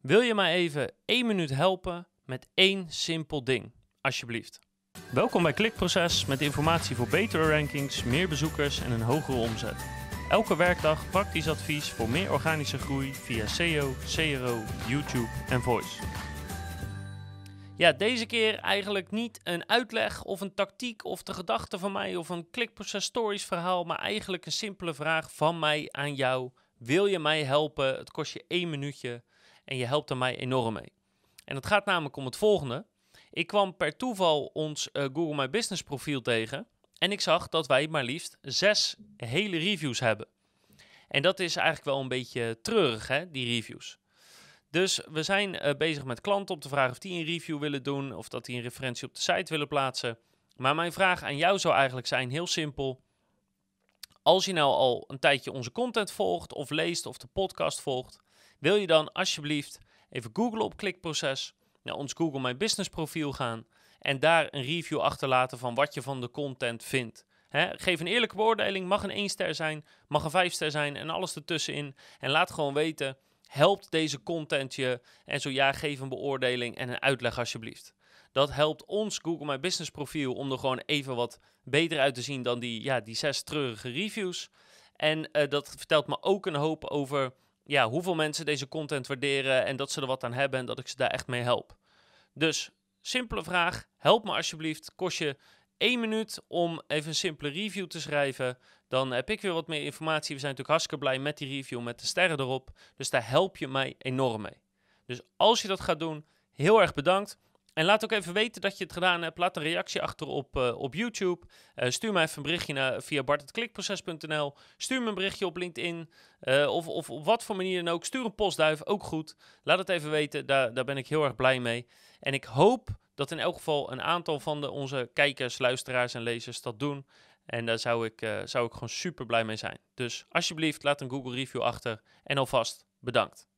Wil je mij even één minuut helpen met één simpel ding, alsjeblieft? Welkom bij Klikproces met informatie voor betere rankings, meer bezoekers en een hogere omzet. Elke werkdag praktisch advies voor meer organische groei via SEO, CRO, YouTube en Voice. Ja, deze keer eigenlijk niet een uitleg of een tactiek of de gedachte van mij of een klikproces stories verhaal, maar eigenlijk een simpele vraag van mij aan jou. Wil je mij helpen? Het kost je één minuutje en je helpt er mij enorm mee. En het gaat namelijk om het volgende. Ik kwam per toeval ons eh, Google My Business profiel tegen en ik zag dat wij maar liefst zes hele reviews hebben. En dat is eigenlijk wel een beetje treurig, hè, die reviews. Dus we zijn uh, bezig met klanten om te vragen of die een review willen doen of dat die een referentie op de site willen plaatsen. Maar mijn vraag aan jou zou eigenlijk zijn, heel simpel. Als je nou al een tijdje onze content volgt of leest of de podcast volgt, wil je dan alsjeblieft even googlen op klikproces, naar ons Google My Business profiel gaan en daar een review achterlaten van wat je van de content vindt. geef een eerlijke beoordeling, mag een 1 ster zijn, mag een 5 ster zijn en alles ertussenin. En laat gewoon weten Helpt deze content je? En zo ja, geef een beoordeling en een uitleg alsjeblieft. Dat helpt ons Google My Business profiel om er gewoon even wat beter uit te zien dan die, ja, die zes treurige reviews. En uh, dat vertelt me ook een hoop over ja, hoeveel mensen deze content waarderen en dat ze er wat aan hebben en dat ik ze daar echt mee help. Dus simpele vraag, help me alsjeblieft. Kost je één minuut om even een simpele review te schrijven. Dan heb ik weer wat meer informatie. We zijn natuurlijk hartstikke blij met die review, met de sterren erop. Dus daar help je mij enorm mee. Dus als je dat gaat doen, heel erg bedankt. En laat ook even weten dat je het gedaan hebt. Laat een reactie achter op, uh, op YouTube. Uh, stuur mij even een berichtje naar, via bart.klikproces.nl. Stuur me een berichtje op LinkedIn. Uh, of, of op wat voor manier dan ook. Stuur een postduif, ook goed. Laat het even weten, daar, daar ben ik heel erg blij mee. En ik hoop dat in elk geval een aantal van de, onze kijkers, luisteraars en lezers dat doen. En daar zou ik, zou ik gewoon super blij mee zijn. Dus alsjeblieft, laat een Google review achter. En alvast bedankt.